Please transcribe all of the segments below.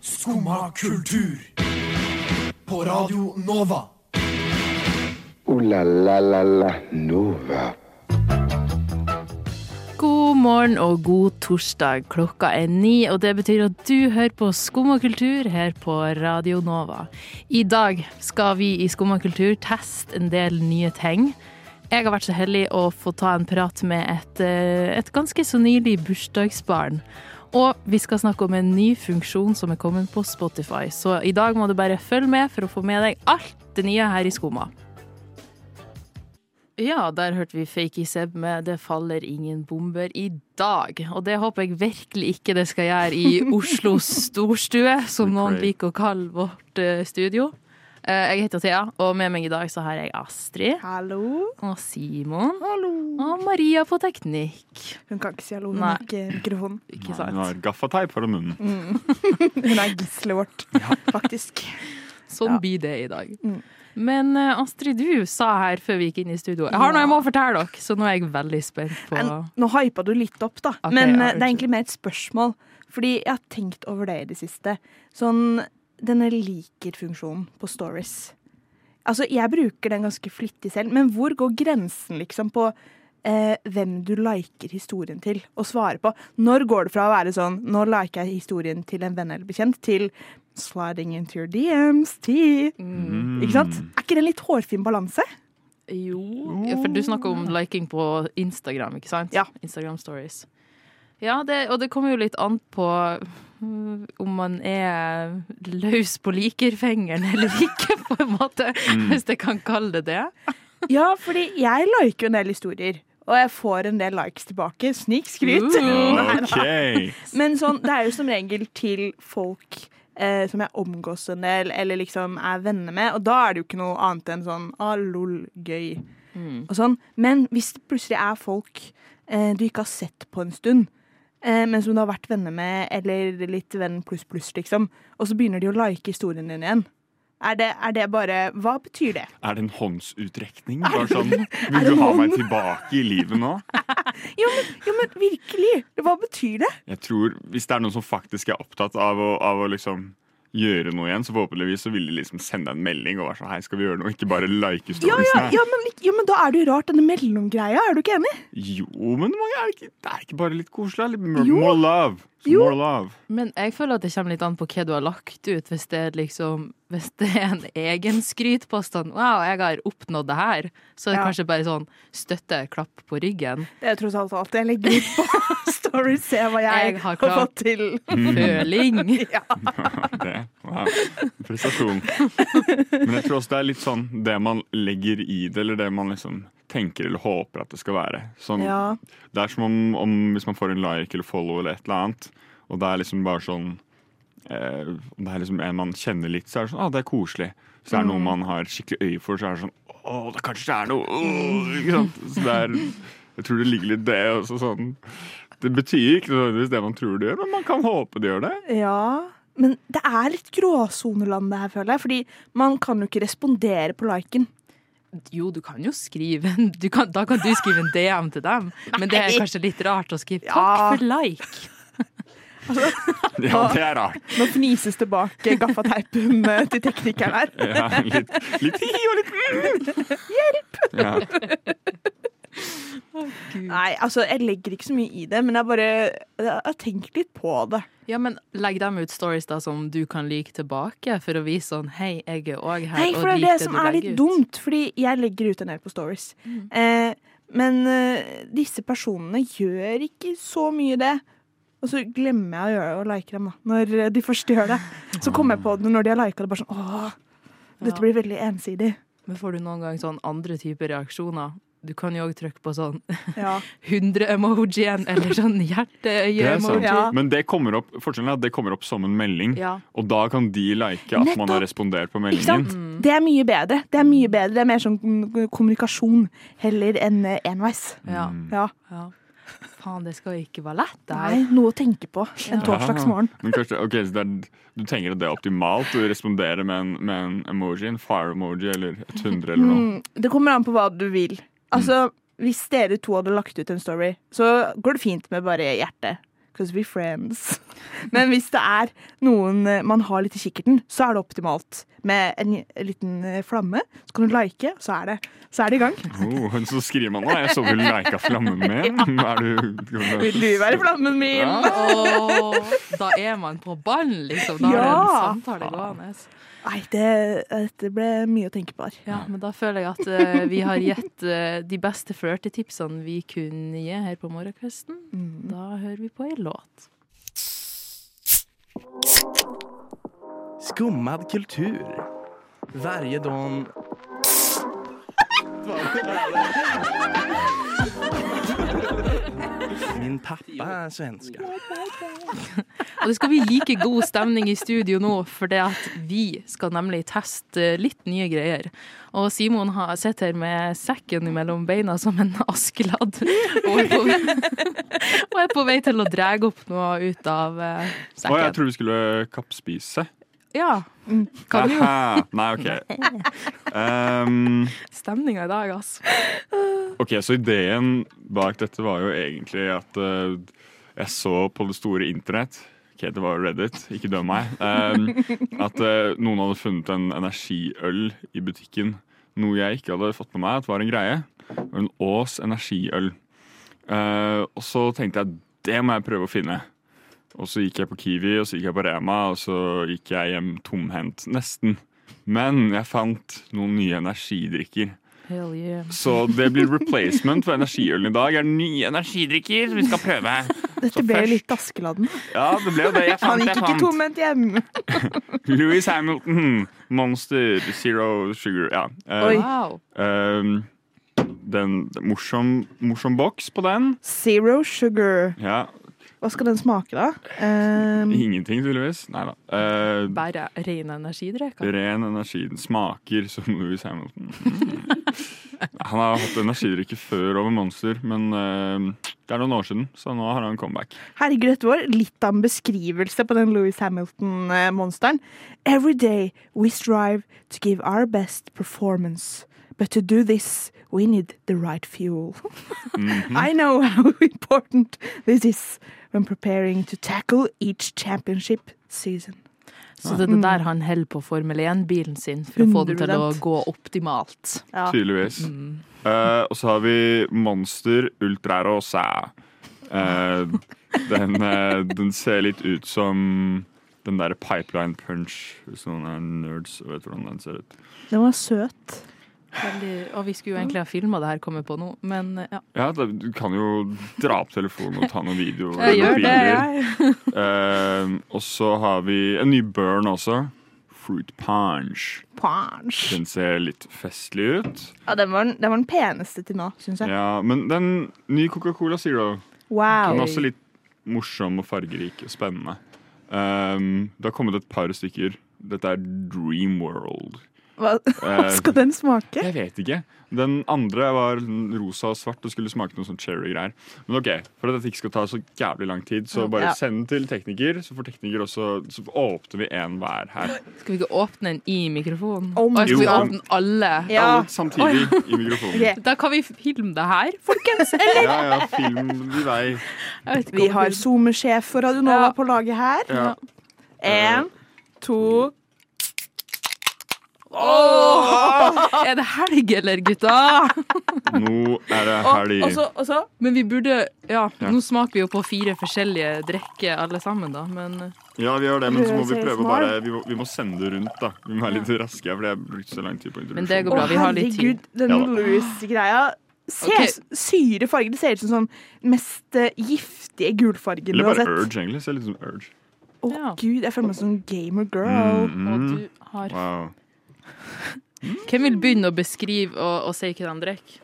Skumma kultur. På Radio Nova. O-la-la-la-la Nova. God morgen og god torsdag. Klokka er ni, og det betyr at du hører på Skum og kultur her på Radio Nova. I dag skal vi i Skum og kultur teste en del nye ting. Jeg har vært så heldig å få ta en prat med et, eh, et ganske så nylig bursdagsbarn. Og vi skal snakke om en ny funksjon som er kommet på Spotify. Så i dag må du bare følge med for å få med deg alt det nye her i Skumma. Ja, der hørte vi Fakey Seb med 'Det faller ingen bomber i dag'. Og det håper jeg virkelig ikke det skal gjøre i Oslos storstue, som noen liker å kalle vårt eh, studio. Eh, jeg heter Thea, og med meg i dag så har jeg Astrid. Hallo. Og Simon. Hallo. Og Maria på teknikk. Hun kan ikke si hallo, hun har ikke mikrofon. Ikke Hun har gaffateip foran munnen. Hun er gisselet vårt, faktisk. Sånn Ja. blir det i dag. Mm. Men eh, Astrid, du sa her før vi gikk inn i studio Jeg har noe jeg må fortelle dere, så nå er jeg veldig spent på en, nå hypa du litt opp, da. Okay, Men ja, eh, det er egentlig mer et spørsmål. Fordi jeg har tenkt over det i det siste. Sånn denne liker-funksjonen på stories. Altså, jeg bruker den ganske flittig selv, men hvor går grensen liksom på eh, hvem du liker historien til, og svarer på? Når går det fra å være sånn Nå liker jeg historien til en venn eller bekjent, til sliding into your DMs, Mm. Ikke sant? Er ikke det en litt hårfin balanse? Jo, ja, for du snakker om liking på Instagram, ikke sant? Ja. Instagram stories. Ja, det, og det kommer jo litt an på mm, om man er løs på likerfengeren eller ikke, på en måte. Hvis jeg kan kalle det det. Ja, fordi jeg liker jo en del historier. Og jeg får en del likes tilbake. Snikskryt. Uh. okay. Men sånn, det er jo som regel til folk eh, som jeg omgås en del, eller liksom er venner med. Og da er det jo ikke noe annet enn sånn ah, lol, gøy. Og sånn. Men hvis det plutselig er folk eh, du ikke har sett på en stund, eh, hun har vært venner med, eller litt venn pluss pluss, liksom, og så begynner de å like historien din igjen. Er det, er det bare Hva betyr det? Er det en håndsutrekning? Bare sånn, Vil du ha meg tilbake i livet nå? Jo, men, jo, men virkelig! Hva betyr det? Jeg tror Hvis det er noen som faktisk er opptatt av å, av å liksom gjøre noe igjen, så forhåpentligvis så vil de liksom sende en melding og være sånn Hei, skal vi gjøre noe? Ikke bare like Ja, storiesene. ja, ja, men, ja, men da er det jo rart, denne mellomgreia. Er du ikke enig? Jo, men mange er det, ikke, det er ikke bare litt koselig? Litt more, more love. Jo. More love. Men jeg føler at det kommer litt an på hva du har lagt ut. Hvis det er liksom Hvis det er en egen skrytpåstand Wow, jeg har oppnådd det her. Så er det Ja. kanskje bare sånn støtte, klapp på ryggen. Det er tross alt alt jeg legger ut på Story. Se hva jeg, Jeg har har, fått til. Føling. Det, wow. Prestasjon. Men jeg tror også det er litt sånn det man legger i det, eller det man liksom tenker eller håper at det skal være. Sånn, Ja. Det er som om, om hvis man får en like eller follow eller et eller annet, og det er liksom bare sånn eh, Om det er liksom en man kjenner litt, så er det sånn ah, det er koselig. Så er det noe man har skikkelig øye for, så er det sånn å, det kanskje det er noe åh, ikke sant? Så det er Jeg tror det ligger litt det også sånn Det betyr ikke nødvendigvis det man tror det gjør, men man kan håpe det gjør det. ja. Men det er litt gråsoneland det her, føler jeg. Fordi man kan jo ikke respondere på liken. Jo, du kan jo skrive en kan, Da kan du skrive en DM til dem, men det er kanskje litt rart å skrive 'takk Ja. for like'. Ja, det er rart. Nå fnises det bak gaffateipen til teknikeren her. Ja, litt, litt hi og litt mm. Hjelp! Ja. Nei, altså, jeg legger ikke så mye i det, men jeg bare jeg har tenkt litt på det. Ja, men legg dem ut stories da som du kan like tilbake, for å vise sånn 'hei, jeg er òg her', Nei, og for det er det det som er litt ut. dumt, fordi jeg legger ut en del på stories. Eh, men eh, disse personene gjør ikke så mye det. Og så glemmer jeg å gjøre å like dem, da. Når de først gjør det. Så kommer jeg på det når de har lika det, bare sånn åh, dette blir veldig ensidig. Men får du noen gang sånn andre typer reaksjoner? Du kan jo òg trykke på sånn Ja. 100-emojien, eller sånn er hjerteøye-emoji. Ja. Men det kommer opp, forskjellen er at det kommer opp som en melding, Ja. og da kan de like at man har respondert på Ikke sant? meldingen. Det er mye bedre. Det er mye bedre. Det er mer sånn kommunikasjon heller enn eh, enveis. Ja. Ja. ja. Faen, det skal ikke være lett, det Nei, noe å tenke på en torsdagsmorgen. Men kanskje, ok, så det er, Du tenker at det er optimalt å respondere med en, med en emoji, en fire-emoji eller et hundre eller noe? Mm, det kommer an på hva du vil. Altså, Hvis dere to hadde lagt ut en story, så går det fint med bare hjerte. because we're friends. Men hvis det er noen eh, man har litt i kikkerten, så er det optimalt. Med en en liten eh, flamme, så kan du like, så er det, så er det i gang. Oh, så skriver man da Jeg så du lika flammen min. Er du, Vil du være flammen min? Ja. Åh, da er man på ballen, liksom. Da er det en samtale gående. Nei, det, dette ble mye å tenke på her. Ja, men da føler jeg at uh, vi har gitt uh, de beste flørtetipsene vi kunne gi her på morgenkvisten. Mm. Da hører vi på ei låt. Skummad kultur. Varje dag... Min pappa er svenske. Og det skal bli like god stemning i studio nå, for det at vi skal nemlig teste litt nye greier. Og Simon har sett her med sekken mellom beina som en askeladd, og er på, og er på vei til å dra opp noe ut av sekken. Å, jeg tror vi skulle kappspise. Ja. Kan jo Nei, OK. Um, stemninga i dag, altså. Ok, Så ideen bak dette var jo egentlig at uh, jeg så på det store internett Ok, det var Reddit, ikke døm meg. um, at uh, noen hadde funnet en energiøl i butikken. Noe jeg ikke hadde fått med meg at var en greie. En Ås energiøl. Uh, og så tenkte jeg det må jeg prøve å finne. Og så gikk jeg på Kiwi, og så gikk jeg på Rema, og så gikk jeg hjem tomhendt. Nesten. Men jeg fant noen nye energidrikker. Hell yeah. Så det blir replacement for energiølen i dag. er nye energidrikker som vi skal prøve. Dette ble jo litt Askeladden. Ja, det ble jo det. Jeg Han gikk ikke fant. tomhendt hjem. Louis Hamilton, Monster, Zero Sugar. Ja. Eh, Oi. Wow. ehm, den morsom, morsom boks på den. Zero sugar. Ja, Hva skal den smake, da? Um, Ingenting, tydeligvis. Nei da. Uh, Bare ren energidrikk. ren energi. Den smaker som Louis Hamilton. Han har hatt energidrikke før over Monster, men uh, det er noen år siden, så nå har han comeback. Herregud, dette var litt av en beskrivelse på den Louis Hamilton-monsteren. Every day we strive to give our best performance. But to do this, we need the right fuel. I know how important this is when preparing to tackle each championship season. Så det er det der han holder på Formel 1-bilen sin for å få den til å gå optimalt. Ja. Tydeligvis. Eh, og så har vi Monster Ultra Rosa. Eh, den, uh, den ser litt ut som den derre Pipeline Punch, hvis noen er nerds og vet hvordan den ser ut. Den var søt. Veldig, og vi skulle jo egentlig ha filma det her, kommer på nå, men ja. Ja, da, Du kan jo dra opp telefonen og ta noen videoer. Jeg gjør det, jeg. uh, og så har vi en ny Burn også. Fruit Punch. Punch. Den ser litt festlig ut. Ja, den var den, den, var den peneste til nå, syns jeg. Ja, Men den nye Coca-Cola Zero Wow. Den er også litt morsom og fargerik og spennende. Um, det har kommet et par stykker. Dette er Dream World. Hva, hva Eh, skal den smake? Jeg vet ikke. Den andre var rosa og svart og skulle smake noe sånn cherry-greier. Men ok, For at dette ikke skal ta så jævlig lang tid, så bare Ja. send den til tekniker. Så får tekniker også Så åpner vi en hver her. Skal vi ikke åpne den i mikrofonen? Oh skal vi åpne alle? Ja. Alle samtidig i mikrofonen. Okay. Da kan vi filme det her. folkens. Ja, ja, film i vei. Vi har SoMe-sjef for Radionova Ja. på laget her. Ja. En, to Er det helg, eller, gutta? Nå er det helg. og så, og så Men vi burde Ja, Ja. nå smaker vi jo på fire forskjellige drikker alle sammen, da, men Ja, vi gjør det, men så må vi prøve å bare vi må, vi må sende det rundt, da. Vi må være litt raske, for jeg har brukt så lang tid på Men det går bra, vi har litt tid. herregud, den Ja. Louis-greia. Se, Ok. Syre farger. Det ser ut som sånn mest eh, giftige gulfargen du Eller bare. Urge, egentlig. Ser litt som Urge. Å Ja. gud, jeg føler meg som en gamer girl. Mm, Og mm. du har Wow. Hvem vil begynne å beskrive og, og si hva han drikker?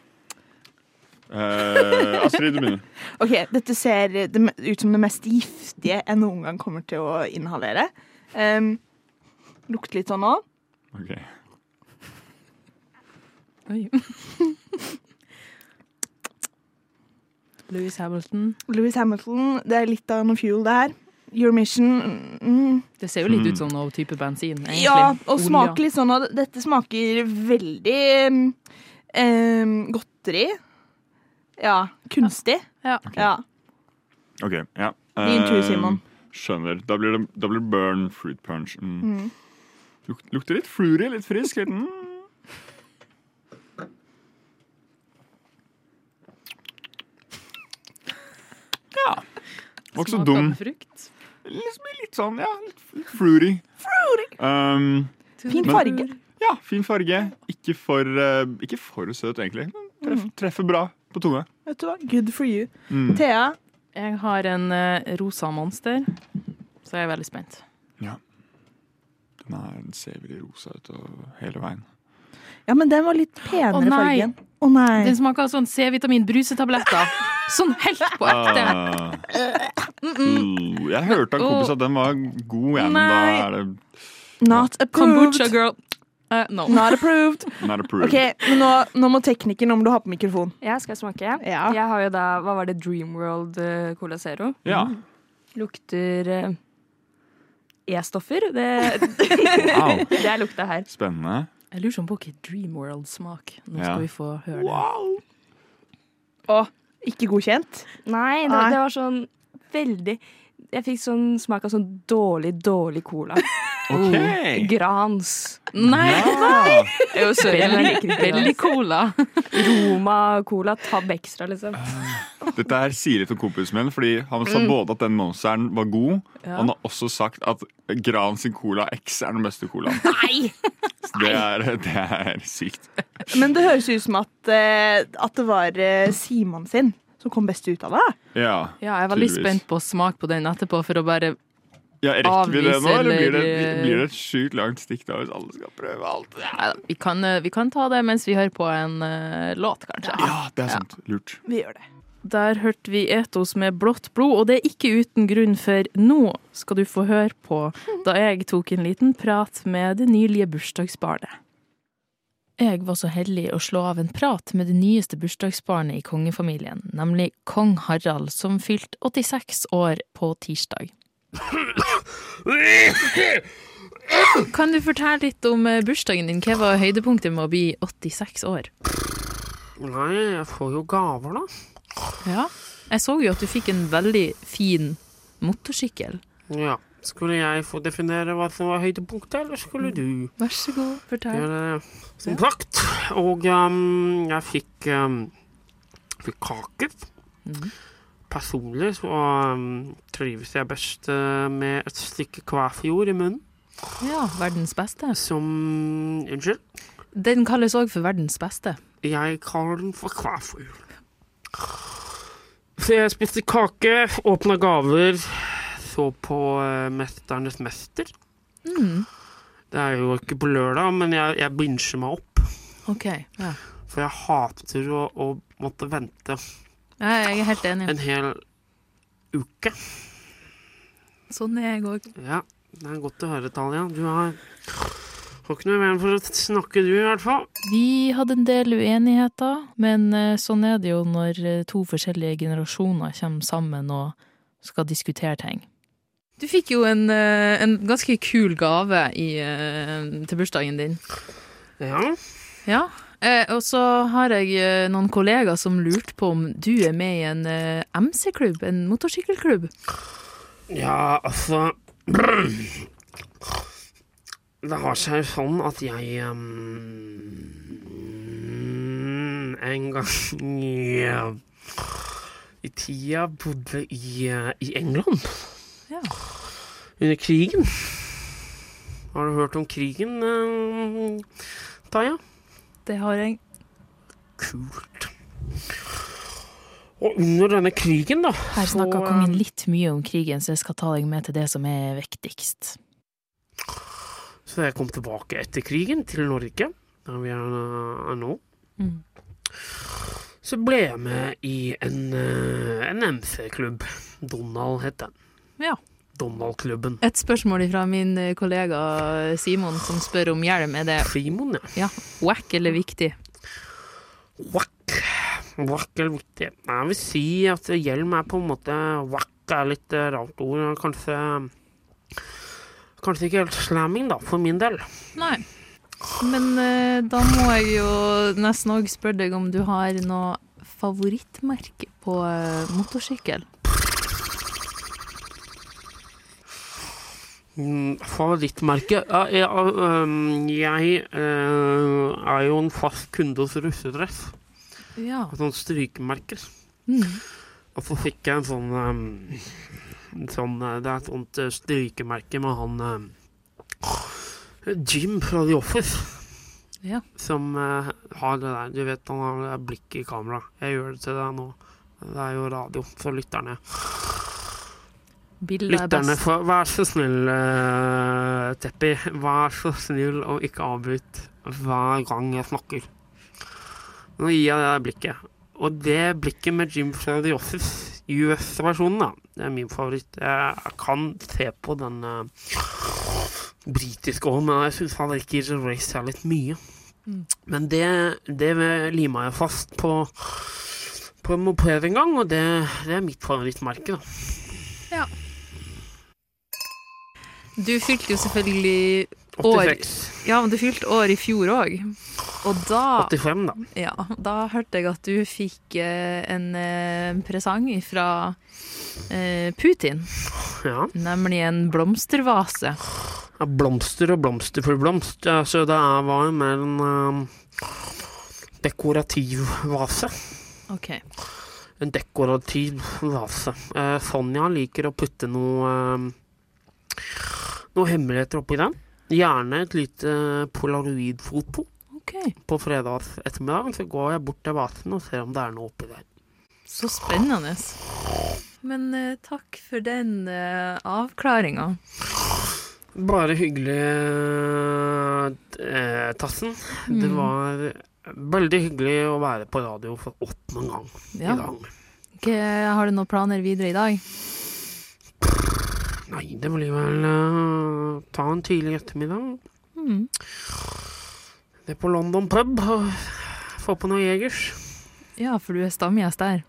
Eh, Astrid, du begynner. Ok, Dette ser ut som det mest giftige jeg noen gang kommer til å inhalere. Um, lukter litt sånn nå. Ok. Oi. Louis Hamilton. Louis Hamilton, det er litt av noe fuel, det her. Your Mission mm. Det ser jo litt ut som noe type bensin. Egentlig. Ja, og smaker litt sånn at Dette smaker veldig um, um, godteri. Ja, kunstig. Ja. Ja. Ok, ja. Din tur, Eh, Simon. Skjønner. Da blir det, da blir burn fruit punch. Mm. Luk, lukter litt fruity, litt frisk. Litt, mm. Ja. Var ikke så dum. frukt. Liksom litt sånn, ja. Litt, fruity. fruity. Um, Fin Men- farge. ja, fin farge. Ikke for, uh, ikke for søt, egentlig. Men treff, treffer bra på tunga. Vet du hva? Good for you. Mm. Thea, Jeg har en uh, rosa monster, så jeg er veldig spent. Den, er, den ser veldig rosa ut og hele veien. Ja, men den var litt penere Å, nei. fargen. Å nei. Den smaker av sånn C-vitamin-brusetabletter. Sånn helt på ekte. Ah. Uh, jeg hørte av en kompis at den var god, jeg, men da Nei. er det Not approved. Kombucha girl. Eh, no. Not approved. not approved. Ok, men nå, nå må teknikeren om du har på mikrofon. Ja, skal jeg smake. Ja. Jeg har jo da, hva var det, Dreamworld eh, Cola Zero. Ja. Lukter eh, E-stoffer. Det, Wow. det er lukta her. Spennende. Jeg lurer sånn på hva Dreamworld-smak. Nå Ja. skal vi få høre det. Å, ikke godkjent? Nei, det, Nei. det var sånn veldig Jeg fikk sånn smak av sånn dårlig, dårlig cola. OK! Grans. Nei! Ja. Jo, Belly Cola. Roma Cola, tab extra, liksom. Dette her sier litt om kompisen min, fordi han sa Mm. både at den monsteren var god, Ja. og han har også sagt at Grans sin Cola X er den beste colaen. Nei! Det er, det er sykt. Men det høres ut som at, eh, at det var eh, Simon sin som kom best ut av det. Ja, Ja, jeg var litt spent på smak på den etterpå, for å bare Ja, rekker vi det nå, eller blir det, blir det et sjukt langt stikk da hvis alle skal prøve alt? Ja, vi, kan, eh, vi kan ta det mens vi hører på en uh, låt, kanskje. ja det er sant. Lurt. Vi gjør det. Der hørte vi Etos med blått blod, og det er ikke uten grunn, for nå skal du få høre på da jeg tok en liten prat med det nylige bursdagsbarnet. Jeg var så heldig å slå av en prat med det nyeste bursdagsbarnet i kongefamilien, nemlig kong Harald, som fylte 86 år på tirsdag. Kan du fortelle litt om eh, bursdagen din? Hva var høydepunktet med å bli 86 år? Nei, jeg får jo gaver, da. Ja. Jeg så jo at du fikk en veldig fin motorsykkel. Ja. Skulle jeg få definere hva som var høydepunktet, eller skulle du Vær så god, fortell. det? Som sagt. Og um, jeg fikk, um, fikk kaker. Mhm. Personlig så um, trives jeg best uh, med et stykke kvæfjord i munnen. Ja, verdens beste. Som Unnskyld. Den kalles òg for verdens beste. Jeg kaller den for kvæfjord. Så jeg spiste kake, åpna gaver, så på uh, 'Mesternes mester'. Mm. Det er jo ikke på lørdag, men jeg, jeg binsjer meg opp. OK. Ja. For jeg hater å, å måtte vente Ja, Jeg er helt enig. en hel uke. Sånn er jeg òg. Ja, det er godt å høre, Talia. Du har, har ikke noe mer for å snakke, du, i hvert fall. Vi hadde en del uenigheter, men eh, sånn er det jo når eh, to forskjellige generasjoner kommer sammen og skal diskutere ting. Du fikk jo en, eh, en ganske kul gave i, til bursdagen din. Ja. Ja. Eh, og så har jeg eh, noen kollegaer som lurte på om du er med i en eh, MC-klubb, en motorsykkelklubb. Ja, altså Det har seg sånn at jeg um, En gang i, i tida bodde i, i England. Ja. Under krigen. Har du hørt om krigen, uh, Taja? Det har jeg. Kult. Og under denne krigen, da Her snakka så, kongen litt mye om krigen, så jeg skal ta deg med til det som er viktigst. Så jeg kom tilbake etter krigen til Norge, der vi er, er nå. Mm. Så ble jeg med i en, eh, en MC-klubb. Donald het den. Ja. Donald-klubben. Et spørsmål fra min eh, kollega Simon, som spør om hjelm. Er det Simon, ja. ja, wack eller viktig? Wack. Wack eller viktig. Jeg vil si at hjelm er på en måte Wack er litt eh, rart ord. Kanskje Kanskje ikke helt slamming, da, for min del. Nei. Men eh, da må jeg jo nesten òg spørre deg om du har noe favorittmerke på eh, motorsykkel? Favorittmerke? Ja, jeg øh, er jo en fast kunde hos russedress. Ja. Sånn strykemerker. Mm. Og så fikk jeg en sånn, en sånn øh, Det er et sånt øh, strykemerke med han Jim fra The Office. Ja. Som har det der Du vet, han har blikket i kamera. Jeg gjør det til deg nå. Det er jo radio for lytterne. Er Lytterne, for får, vær så snill, uh, Teppi. Vær så snill og ikke avbryt hver gang jeg snakker. Nå gir jeg det blikket. Og det blikket med Jim Office, US-versjonen, da, det er min favoritt. Jeg kan se på den uh, britiske òg, men jeg syns han virker er litt mye. Mm. Men det, det lima jeg fast på på en moped en gang, og det, det er mitt favorittmerke. da. Du fylte jo selvfølgelig år 86. Ja, men du fylte år i fjor òg. Og da 85, da. Ja, da hørte jeg at du fikk eh, en eh, presang fra eh, Putin. Ja. Nemlig en blomstervase. Ja, blomster og blomster for blomst. Så det er- var jo mer en um, dekorativ vase. OK. En dekorativ vase. Eh, Sonja liker å putte noe um, noe hemmeligheter oppi den. Gjerne et lite polaroidfoto. Okay. På fredags ettermiddag så går jeg bort til vasen og ser om det er noe oppi der. Så spennende. Men uh, takk for den uh, avklaringa. Bare hyggelig, uh, Tassen. Det Mm. var veldig hyggelig å være på radio for åttende gang Ja. i dag. Okay, har du noen planer videre i dag? Nei, det blir vel uh, ta en tidlig ettermiddag. Mm. Det er på London pub få på noe Jegers. Ja, for du er stamgjest der.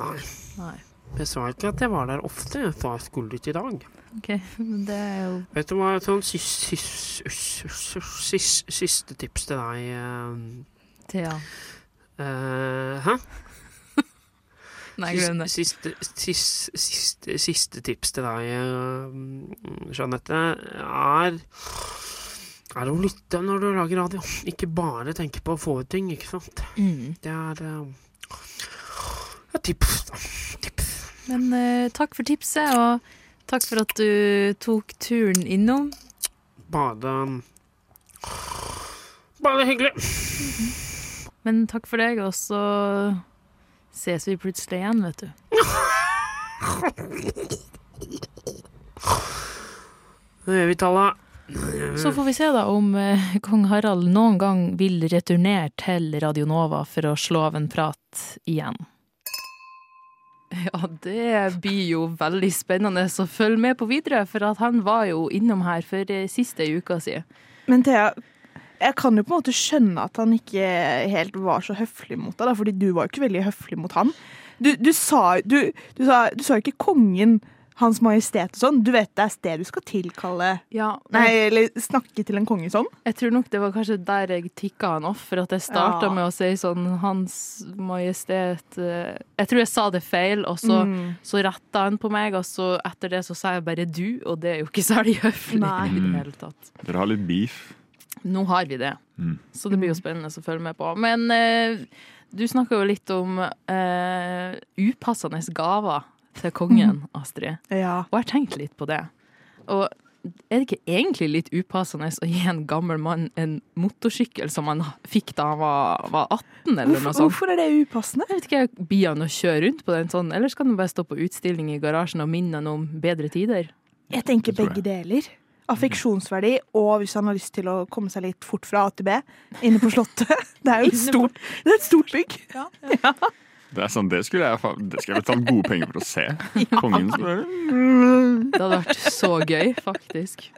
Nei, Nei. jeg sa ikke at jeg var der ofte. Jeg sa jeg skulle dit i dag. OK, men det er jo Vet du hva, sånn sist, sist, sist, sist, siste tips til deg eh, Thea. Uh, Hæ? Nei, glem det. Siste, siste, siste, siste tips til deg, eh, Jeanette, er er å lytte når du lager radio. Ikke bare tenke på å få ut ting, ikke sant. Mm. Det er eh, et tips. Tips. Men uh, takk for tipset, og takk for at du tok turen innom. Bare Bare hyggelig. Men takk for deg, og så ses vi plutselig igjen, vet du. Det gjør vi, Talla. Så får vi se da om eh, kong Harald noen gang vil returnere til Radio Nova for å slå av en prat igjen. Ja, det blir jo veldig spennende å følge med på videre, for at han var jo innom her for eh, siste uka si. Men Thea, jeg kan jo på en måte skjønne at han ikke helt var så høflig mot deg, da, fordi du var jo ikke veldig høflig mot han. Du, du sa du, du sa du sa ikke kongen, hans majestet og sånn. Du vet det er sted du skal tilkalle Ja, Nei, eller snakke til en konge sånn. Jeg tror nok det var kanskje der jeg tikka han off, for at jeg starta Ja. med å si sånn Hans Majestet eh, Jeg tror jeg sa det feil, og så, Mm. så retta han på meg, og så etter det så sa jeg bare du, og det er jo ikke særlig høflig Nei. i det hele tatt. Dere har litt beef. Nå har vi det, Mm. så det blir jo spennende å følge med på. Men eh, du snakka jo litt om eh, upassende gaver til kongen, Astrid. Ja. Og jeg har tenkt litt på det. Og er det ikke egentlig litt upassende å gi en gammel mann en motorsykkel som han fikk da han var, var 18, eller noe Hvorfor, sånt? hvorfor er det upassende? Jeg vet ikke, Blir han å kjøre rundt på den sånn, eller skal han bare stå på utstilling i garasjen og minne han om bedre tider? Jeg tenker jeg begge deler. Affeksjonsverdi, og hvis han har lyst til å komme seg litt fort fra A til B, inne på Slottet. Det er jo et stort, det er et stort bygg. Det er sånn, det skulle jeg, det skulle jeg betalt gode penger for å se. Kongen som bare Det hadde vært så gøy, faktisk.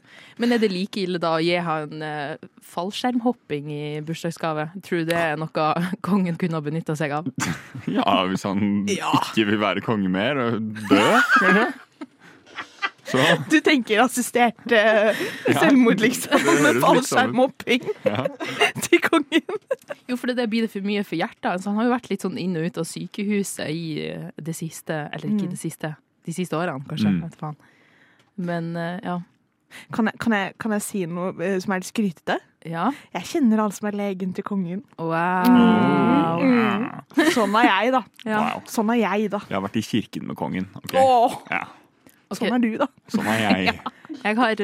Men er det like ille da å gi han eh, fallskjermhopping i bursdagsgave? Tror du det er noe kongen kunne ha benytta seg av? Ja, hvis han ikke vil være konge mer og dø, kanskje. Så Du tenker assistert uh, selvmord, liksom, med litt fallskjermhopping ja. til kongen. Jo, for det blir det for mye for hjertet. Så han har jo vært litt sånn inn og ut av sykehuset i eh, det siste Eller ikke Mm. det siste, de siste årene, kanskje. Mm. Vet faen. Men uh, ja. Kan jeg, kan, jeg, kan jeg si noe som er litt skrytete? Ja. Jeg kjenner alle som er legen til kongen. Wow. Mm. Sånn er jeg, da. Ja. Wow. Sånn er jeg, da. Jeg har vært i kirken med kongen. Okay. Åh, Ja, Ok, sånn er du, da. Sånn er jeg. Jeg har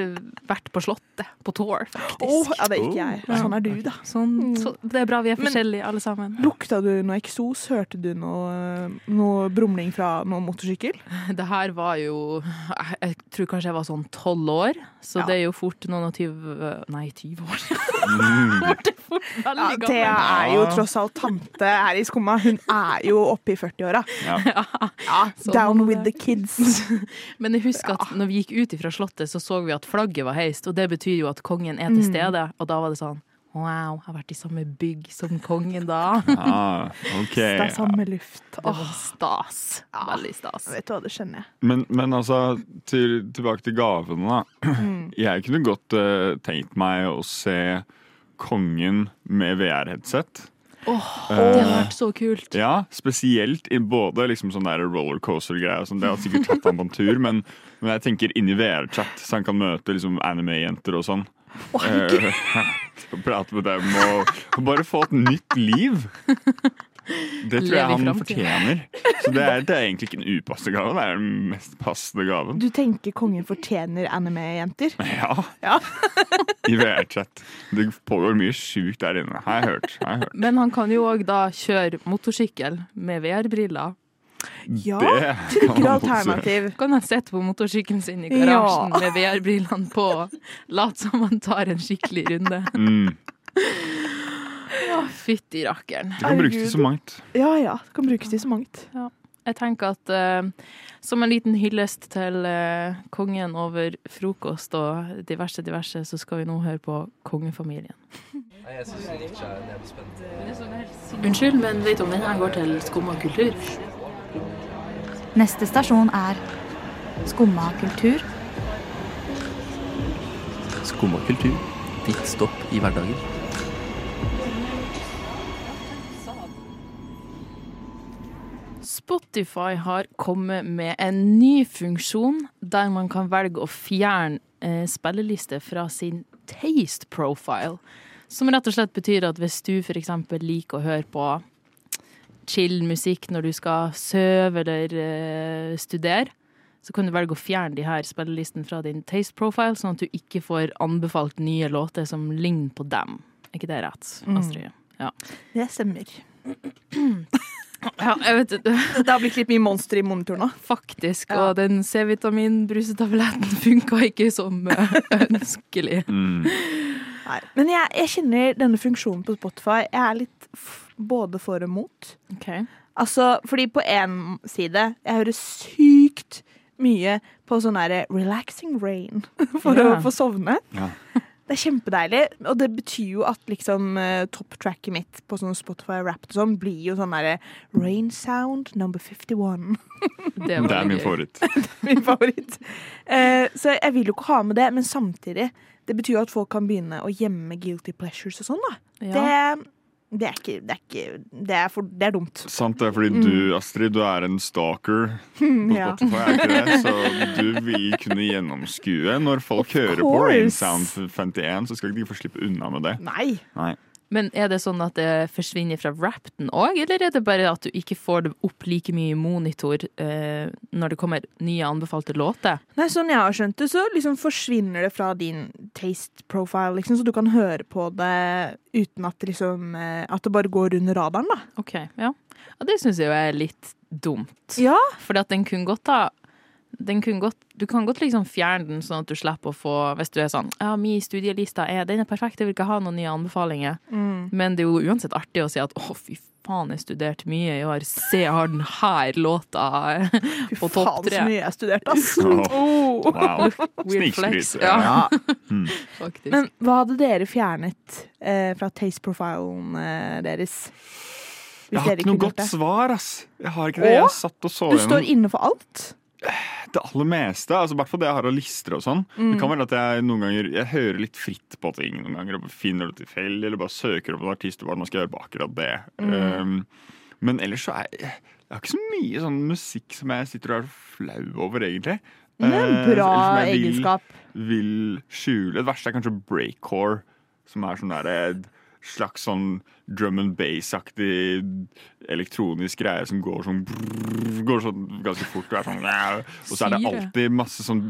vært på Slottet, på tour, faktisk. Åh, ja, det er ikke jeg. Sånn er du, da. Sånn, så, det er bra vi er Men- forskjellige, alle sammen. Lukta du noe eksos? Hørte du noe, noe brumling fra noen motorsykkel? Det her var jo Jeg, jeg tror kanskje jeg var sånn tolv år, så Ja. det er jo fort noen og tyve Nei, tyve år. Mm. det er fort Ja, gammel. er jo tross alt tante her i Skumma. Hun er jo oppe i 40-åra. Ja. Ja, Sånn down with the kids. Men jeg husker at når vi gikk ut fra Slottet, så så vi at flagget var heist, og det betyr jo at kongen er til stede. Og da var det sånn Wow, jeg har vært i samme bygg som kongen da. Ah, okay. Det er samme luft. Det var stas. Veldig stas. vet du hva, det skjønner jeg. Men, men altså, til, tilbake til gavene, da. Jeg kunne godt uh, tenkt meg å se kongen med VR-headset. Det har vært så kult. Ja, spesielt i både liksom sånn rollercoaster-greier. Sånn. Det har sikkert tatt han på en tur, men, men jeg tenker inni VR-chat, så han kan møte liksom anime-jenter og sånn. Oh, og prate med dem og, og bare få et nytt liv. Det tror jeg han fortjener. Så det er, det er egentlig ikke en upassende gave, det er den mest passende gaven. Du tenker kongen fortjener anime-jenter? Ja, Ja. i VR-chat. Det pågår mye sjukt der inne, har jeg hørt. Har jeg hørt. Men han kan jo òg da kjøre motorsykkel med VR-briller. Ja, Det kan trygger man også. alternativ. Kan han sitte på motorsykkelen sin i garasjen med VR-brillene på, late som han tar en skikkelig runde. Mm. Å, fytti rakkeren. Det kan brukes til så mangt. Ja ja, det kan brukes til så mangt. Jeg tenker at uh, som en liten hyllest til uh, kongen over frokost og diverse, diverse, så skal vi nå høre på kongefamilien. Unnskyld, men vet du om denne går til Skumma kultur? Neste stasjon er Skumma kultur. Skumma kultur. Ditt stopp i hverdagen. Spotify har kommet med en ny funksjon der man kan velge å fjerne eh, spillelister fra sin taste profile. Som rett og slett betyr at hvis du f.eks. liker å høre på chill musikk når du skal sove eller eh, studere, så kan du velge å fjerne de her spillelistene fra din taste profile, sånn at du ikke får anbefalt nye låter som ligner på dem. Er ikke det rett, Astrid? Ja. Det stemmer. ja, jeg vet det. Det har blitt litt mye monster i monitoren nå. Faktisk. Ja. Og den C-vitamin-brusetabletten funka ikke som ønskelig. Mm. Nei. Men jeg, jeg kjenner denne funksjonen på Spotify. Jeg er litt f både for og mot. Altså, fordi på én side Jeg hører sykt mye på sånn derre relaxing rain for Ja. å få sovne. Ja. Det er kjempedeilig, og det betyr jo at liksom uh, topptracket mitt på sånn Spotify Rap og sånn blir jo sånn derre Rain Sound number 51. Det, Det er min favoritt. Min favoritt. Uh, så jeg vil jo ikke ha med det, men samtidig Det betyr jo at folk kan begynne å gjemme guilty pleasures og sånn, da. Ja. Det, det er ikke Det er, ikke, det er, for, det er dumt. Sant det, fordi du, Astrid, du er en stalker på Ja. Spotify, er? Så du vil kunne gjennomskue. Når folk hører på course. Rain Sound 51, så skal ikke de få slippe unna med det. Nei. Nei. Men er det sånn at det forsvinner fra rapten òg, eller er det bare at du ikke får det opp like mye i monitor eh, når det kommer nye anbefalte låter? Nei, sånn jeg har skjønt det, så liksom forsvinner det fra din taste profile, liksom, så du kan høre på det uten at, liksom, eh, at det bare går under radaren, da. Ok, ja. Og det syns jeg jo er litt dumt. Ja. At den kunne godt ha godt, du kan godt liksom fjerne den, sånn at du slipper å få Hvis du er sånn Ja, min studielista er Den er perfekt, jeg vil ikke ha noen nye anbefalinger. Mm. Men det er jo uansett artig å si at å, fy faen, jeg studerte mye i år. Se, jeg har den her låta på topp tre'. Fy faen, så mye jeg har studert, ass. Oh. Wow. Snikskryt. Ja, Mm. Men hva hadde dere fjernet eh, fra taste profilen eh, deres? Hvis Jeg har ikke noe godt svar, ass. Jeg har ikke det. Jeg Åh? satt og så Du står gjennom inne for alt? Det aller meste. Altså, hvert fall det jeg har av lister og sånn. Mm. Det kan være at jeg noen ganger Jeg hører litt fritt på ting noen ganger. Og finner det tilfeldig, eller bare søker opp en artist og hva man skal gjøre på akkurat det. Mm. Um, men ellers så er jeg Jeg har ikke så mye sånn musikk som jeg sitter og er flau over, egentlig. Men en Eh, bra eller som jeg vil- Vil skjule. Det verste er kanskje breakcore, som er sånn der, et slags sånn drum and bass-aktig elektronisk greie som går sånn brrr, Går sånn ganske fort. Og, er sånn, og så er det alltid masse sånn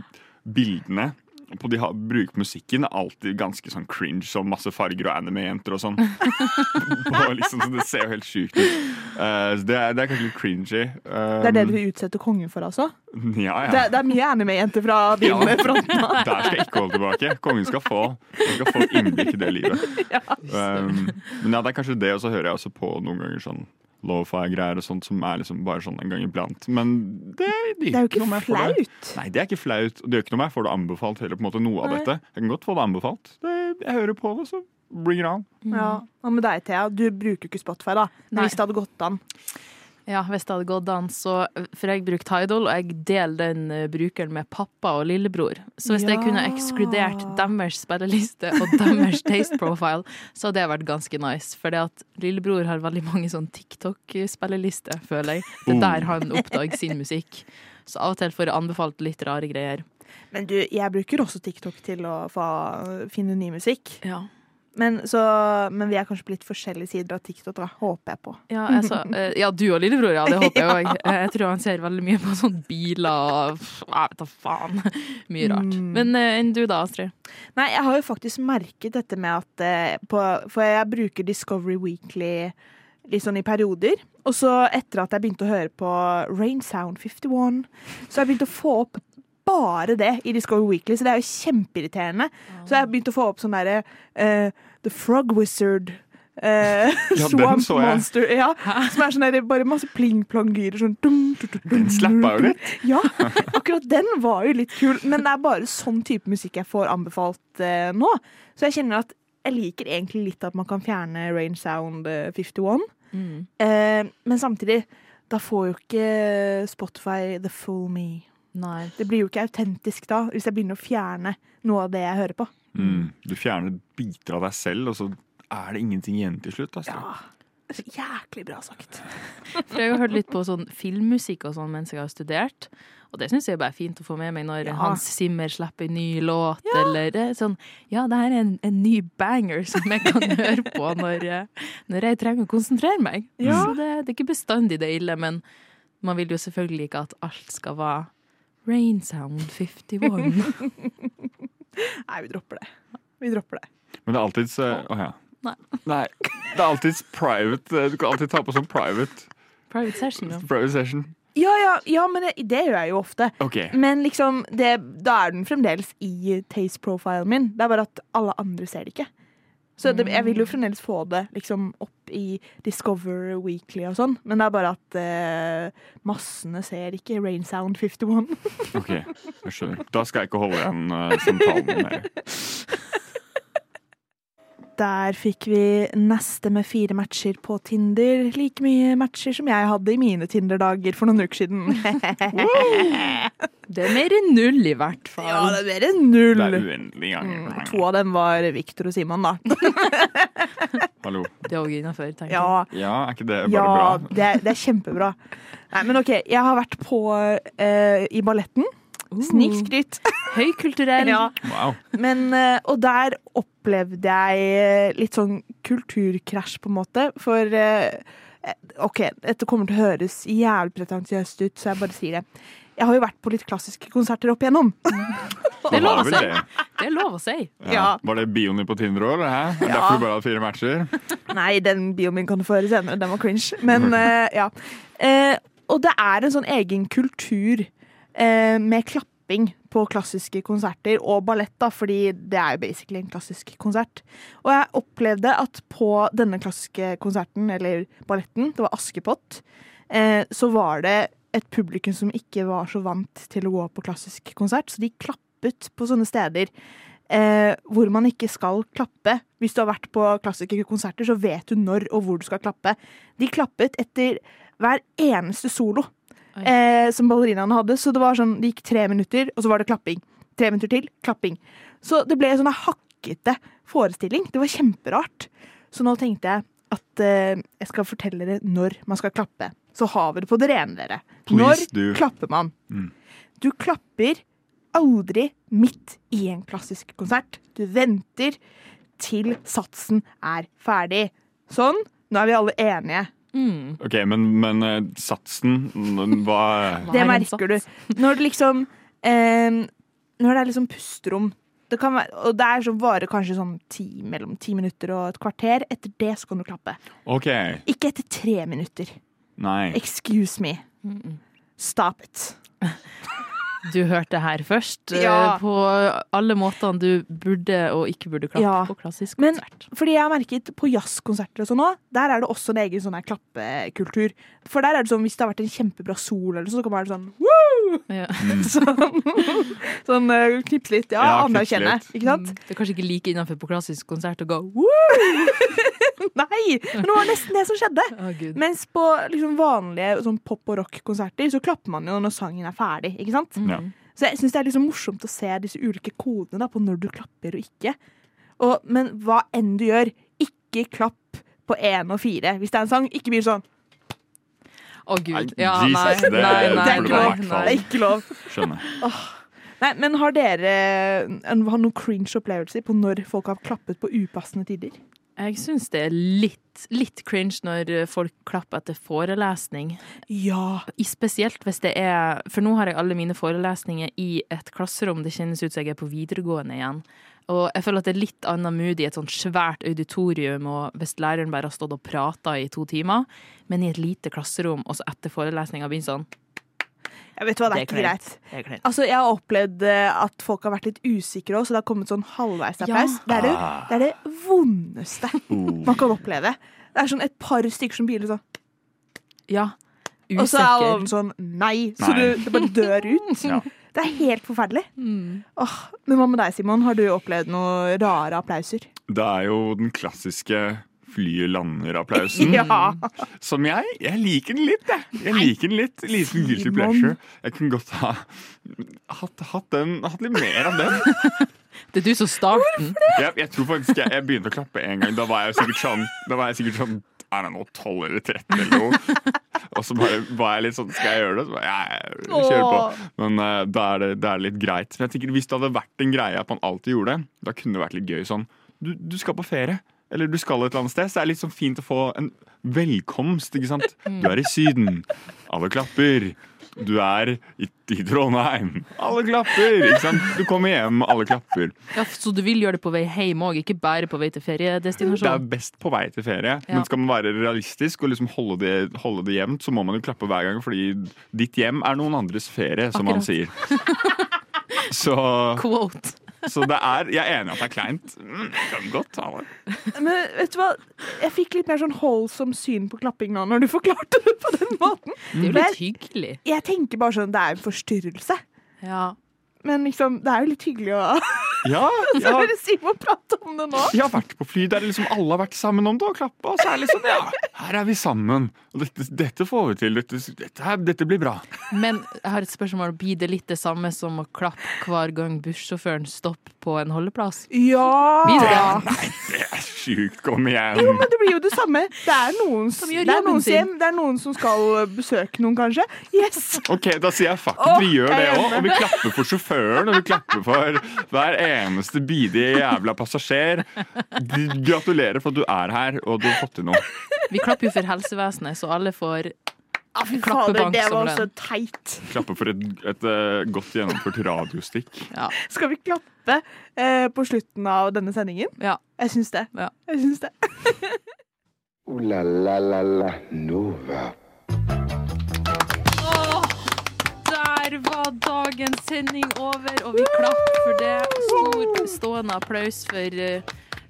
Bildene på de har, bruker på musikken er alltid ganske sånn cringe, så masse farger og anime-jenter og sånn. Liksom, så det ser jo helt sjukt ut. Uh, så det, er, det er kanskje litt cringy. Um, Det er det du vil utsette kongen for, altså? Ja, ja. Det, det er mye anime-jenter fra din Ja. front. Der skal jeg ikke holde tilbake. Kongen skal få, skal få innblikk i det livet. Um, men ja, det er kanskje det, og så hører jeg også på noen ganger sånn lofi-greier og sånt som er liksom bare sånn en gang iblant. Men det, Det er jo ikke det. flaut. Nei, det er ikke flaut. Det gjør ikke noe med. jeg får det anbefalt heller, på en måte, noe av dette. Jeg kan godt få det anbefalt. Det, jeg hører på det, så bring it on. Ja. Hva med deg, Thea? Du bruker jo ikke Spotify, da. Men Nei. hvis det hadde gått an. Ja, hvis det hadde gått an, så For jeg bruker Tidal, og jeg deler den eh, brukeren med pappa og lillebror. Så hvis jeg kunne ekskludert deres spilleliste og deres taste profile, så hadde det vært ganske nice. For det at lillebror har veldig mange sånn TikTok-spillelister, føler jeg. Det er der han oppdager sin musikk. Så av og til får jeg anbefalt litt rare greier. Men du, jeg bruker også TikTok til å få finne ny musikk. Ja. Men, så, men vi er kanskje på litt forskjellige sider av TikTok, da. Håper jeg på. Ja, altså, ja, du og lillebror, ja. Det håper jeg òg. Jeg tror han ser veldig mye på sånne biler og Jeg vet da faen. Mye rart. Mm. Men eh, enn du da, Astrid? Nei, jeg har jo faktisk merket dette med at eh, på, For jeg bruker Discovery Weekly litt sånn i perioder. Og så etter at jeg begynte å høre på Rain Sound 51, så har jeg begynt å få opp bare det i Discovery Weekly, så det er jo kjempeirriterende. Så jeg har begynt å få opp sånn derre eh, The Frog Wizard. eh, Ja, den Swamp. Monster. Ja, som er sånn der, bare masse pling-plong-lyder. Sånn, dum, dum, dum, Den slappa jo litt. ja, akkurat den var jo litt kul, men det er bare sånn type musikk jeg får anbefalt eh, nå. Så jeg kjenner at jeg liker egentlig litt at man kan fjerne Rain Sound eh, 51. Eh, men samtidig, da får jo ikke Spotify the full me. Nei. Det blir jo ikke autentisk da, hvis jeg begynner å fjerne noe av det jeg hører på. Mm. Du fjerner biter av deg selv, og så er det ingenting igjen til slutt. Altså. Så jæklig bra sagt. For jeg har hørt litt på sånn filmmusikk og sånn mens jeg har studert. Og det syns jeg bare er fint å få med meg når Ja. Hans Zimmer slipper en ny låt, eller det er sånn Ja, det her er en, en ny banger som jeg kan høre på når, jeg- når jeg trenger å konsentrere meg. Ja. Så det, det er ikke bestandig det er ille, men man vil jo selvfølgelig ikke at alt skal være Rain Sound 51. Nei, vi dropper det. Vi dropper det. Men det er alltids Å Å ja. Nei. Nei. Det er alltids private. eh, Du kan alltid ta på sånn private, Private session, ja. private session. Ja, ja, ja men det, det gjør jeg jo ofte. Okay. Men liksom, det, da er den fremdeles i taste profilen min. Det er bare at alle andre ser det ikke. Så det, jeg vil jo fremdeles få det liksom opp i Discover Weekly og sånn, men det er bare at eh, massene ser ikke Rain Sound 51. ok, jeg skjønner. Da skal jeg ikke holde igjen uh, samtalen mer. Der fikk vi neste med fire matcher på Tinder. Like mye matcher som jeg hadde i mine Tinder-dager for noen uker siden. Det er mer enn null, i hvert fall. ja, det er mer enn null. Det er uendelig ganger. Mm, to av dem var Victor og Simon, da. Hallo. Det er òg innafor, tenker jeg. Ja, Ja, er ikke det bare ja bra? det, er, det er kjempebra. Nei, men OK, jeg har vært på uh, i balletten. Snikskryt. Høykulturell. Ja. Wow. Men, uh, og der opplevde jeg eh, litt sånn kulturkrasj, på en måte. For eh, OK, dette kommer til å høres jævlig pretensiøst ut, så jeg bare sier det. Jeg har jo vært på litt klassiske konserter opp igjennom. Det er lov å var vel si. det. Det er lov å si. Ja. Ja. Var det bioen din på Tinder òg, eller? hæ? Ja. Derfor du bare hadde fire matcher? Nei, den bioen min kan du få høre senere. Den var cringe. Men uh, ja. Uh, og det er en sånn egen kultur uh, med klapping på klassiske konserter og ballett, da, fordi det er jo basically en klassisk konsert. Og jeg opplevde at på denne klassiske konserten, eller balletten, det var Askepott, eh, så var det et publikum som ikke var så vant til å gå på klassisk konsert, så de klappet på sånne steder eh, hvor man ikke skal klappe. Hvis du har vært på klassiske konserter, så vet du når og hvor du skal klappe. De klappet etter hver eneste solo. Eh, som ballerinaene hadde. Så det var sånn, det gikk tre minutter, og så var det klapping. Tre minutter til, klapping. Så det ble en sånn hakkete forestilling. Det var kjemperart. Så nå tenkte jeg at eh, jeg skal fortelle dere når man skal klappe. Så har vi det på det rene, dere. Please når do. klapper man? Mm. Du klapper aldri midt i en klassisk konsert. Du venter til satsen er ferdig. Sånn. Nå er vi alle enige. Ok, men, men eh, satsen mm, Hva Det merker du. Når det liksom eh, Når det er liksom pusterom det kan være, Og det er så varer kanskje sånn ti, mellom ti minutter og et kvarter. Etter det så kan du klappe. OK. Ikke etter tre minutter. Nei. Excuse me. Stop it. Du hørte her først. eh, Ja. På alle måtene du burde og ikke burde klappe Ja. på klassisk Men konsert. fordi jeg har merket på jazzkonserter og sånn òg, der er det også en egen sånn her klappekultur. For der er det sånn hvis det har vært en kjempebra sol eller sånn, så kan man være sånn Woo! Ja. Sånn, sånn eh, knipse litt. Ja, Ja, anerkjenne. Ikke sant? Det er kanskje ikke like innenfor på klassisk konsert å gå Nei! Men det var nesten det som skjedde. Oh, Mens på liksom vanlige sånn pop- og rock-konserter så klapper man jo når sangen er ferdig. ikke sant? Ja. Så jeg syns det er liksom morsomt å se disse ulike kodene da, på når du klapper og ikke. Og, men hva enn du gjør, ikke klapp på én og fire. Hvis det er en sang, ikke bli sånn. Å, Gud. Nei, Ja, Jesus, nei, det nei, nei, det er ikke lov. Det er ikke lov. Skjønner. Nei, men har dere en, har noen cringe opplevelser på når folk har klappet på upassende tider? Jeg syns det er litt, litt cringe når folk klapper etter forelesning. Ja. I Spesielt hvis det er For nå har jeg alle mine forelesninger i et klasserom. Det kjennes ut som jeg er på videregående igjen. Og jeg føler at det er litt annen mood i et sånt svært auditorium, og hvis læreren bare har stått og prata i to timer, men i et lite klasserom, og så etter forelesninga begynner sånn Jeg vet hva, det er ikke greit. Det er kleint. Altså, Jeg har opplevd eh, at folk har vært litt usikre òg, så det har kommet sånn halvveisapplaus. Ja. Det, er det, Ah. det er det vondeste Oh. man kan oppleve. Det er sånn et par stykker som biler sånn, Ja. Usikker. og så er alle sånn nei, så du, det bare dør ut. Ja. Det er helt forferdelig. Mm. Åh, men hva med deg, Simon? Har du opplevd noen rare applauser? Det er jo den klassiske flyet lander-applausen. Ja. Som jeg Jeg liker den litt, jeg. Jeg liker den litt. Liten guilty pleasure. Jeg kunne godt ha hatt, hatt, den, hatt litt mer av den. Det er du som starter. Jeg, jeg tror faktisk jeg, jeg begynte å klappe en gang. Da var jeg sikkert sånn, da var jeg sikkert sånn er det nå 12 eller 13 eller noe. Og så bare var jeg litt sånn Skal jeg gjøre det? Så bare, jeg kjører på. Men uh, da, er det, det er litt greit. Men jeg tenker Hvis det hadde vært en greie at man alltid gjorde det, da kunne det vært litt gøy sånn. Du, du skal på ferie. Eller du skal et eller annet sted. Så det er litt sånn fint å få en velkomst. ikke sant? Du er i Syden. Alle klapper. Du er i, i Trondheim. Alle klapper! ikke sant? Du kommer hjem, alle klapper. Ja, så du vil gjøre det på vei hjem òg, ikke bare på vei til Det er best på vei til ferie, Ja. men skal man være realistisk og liksom holde det, holde det jevnt, så må man jo klappe hver gang, fordi ditt hjem er noen andres ferie, som man sier. Så, Quote. Så det er Jeg er enig i at det er kleint. Mm, Kan godt ta det. Men vet du hva? Jeg fikk litt mer sånn holdsom syn på klapping nå, når du forklarte det på den måten. Det er jo litt hyggelig. Jeg tenker bare sånn, det er en forstyrrelse. Ja. Men liksom, det er jo litt hyggelig å Ja, ja. Så høre Simon prate om det nå. jeg har vært på fly der liksom alle har vært sammen om det og klappa, og så er det liksom Ja, her er vi sammen. Og dette, dette får vi til. Dette, dette, her- dette blir bra. Men jeg har et spørsmål. Blir det litt det samme som å klappe hver gang bussjåføren stopper på en holdeplass? Ja! Det ja. Nei, det er sjukt. Kom igjen. Jo, men det blir jo det samme. Det er noen, Som gjør det er noens sin. hjem, det er noen som skal besøke noen, kanskje. Yes! Ok, Da sier jeg fuck it, vi gjør det òg. Og vi klapper for sjåføren, og vi klapper for hver eneste bidige jævla passasjer. Gratulerer for at du er her, og du har fått til noe. Vi klapper jo for helsevesenet, så alle får Ah, fy fader, klappebank det var så teit. Klappe for et, et eh, godt gjennomført radiostikk. Ja. Skal vi klappe eh, på slutten av denne sendingen? ja. Jeg syns det. Ja. Jeg syns det. uh, la la la la Nova. Der var dagens sending over, og vi klapper for det. Stående applaus for eh,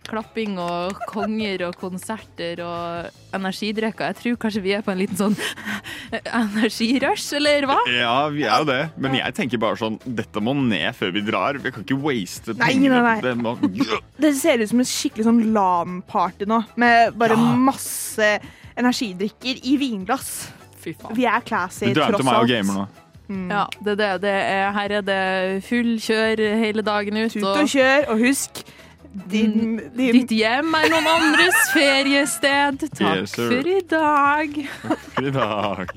klapping og konger og konserter og energidrikker. Jeg tror kanskje vi er på en liten sånn energirush, eller hva? Ja, vi er jo det. Men jeg tenker bare sånn Dette må ned før vi drar. Vi kan ikke waste Nei, nei, nei. Det må, Det ser ut som et skikkelig sånn LAN-party nå, med bare Ja. masse energidrikker i vinglass. Fy faen. Vi er classy, tross drar Du til meg og gamer nå. Mm. Ja, det, det, det er, her er det full kjør hele dagen ut. Tut og, og kjør, og husk din, din. Ditt hjem er noen andres feriested. Takk yes, for i dag. Takk for i dag.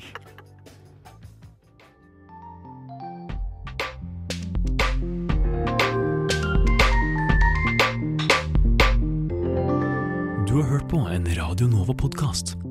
Du har hørt på en Radio Nova-podkast.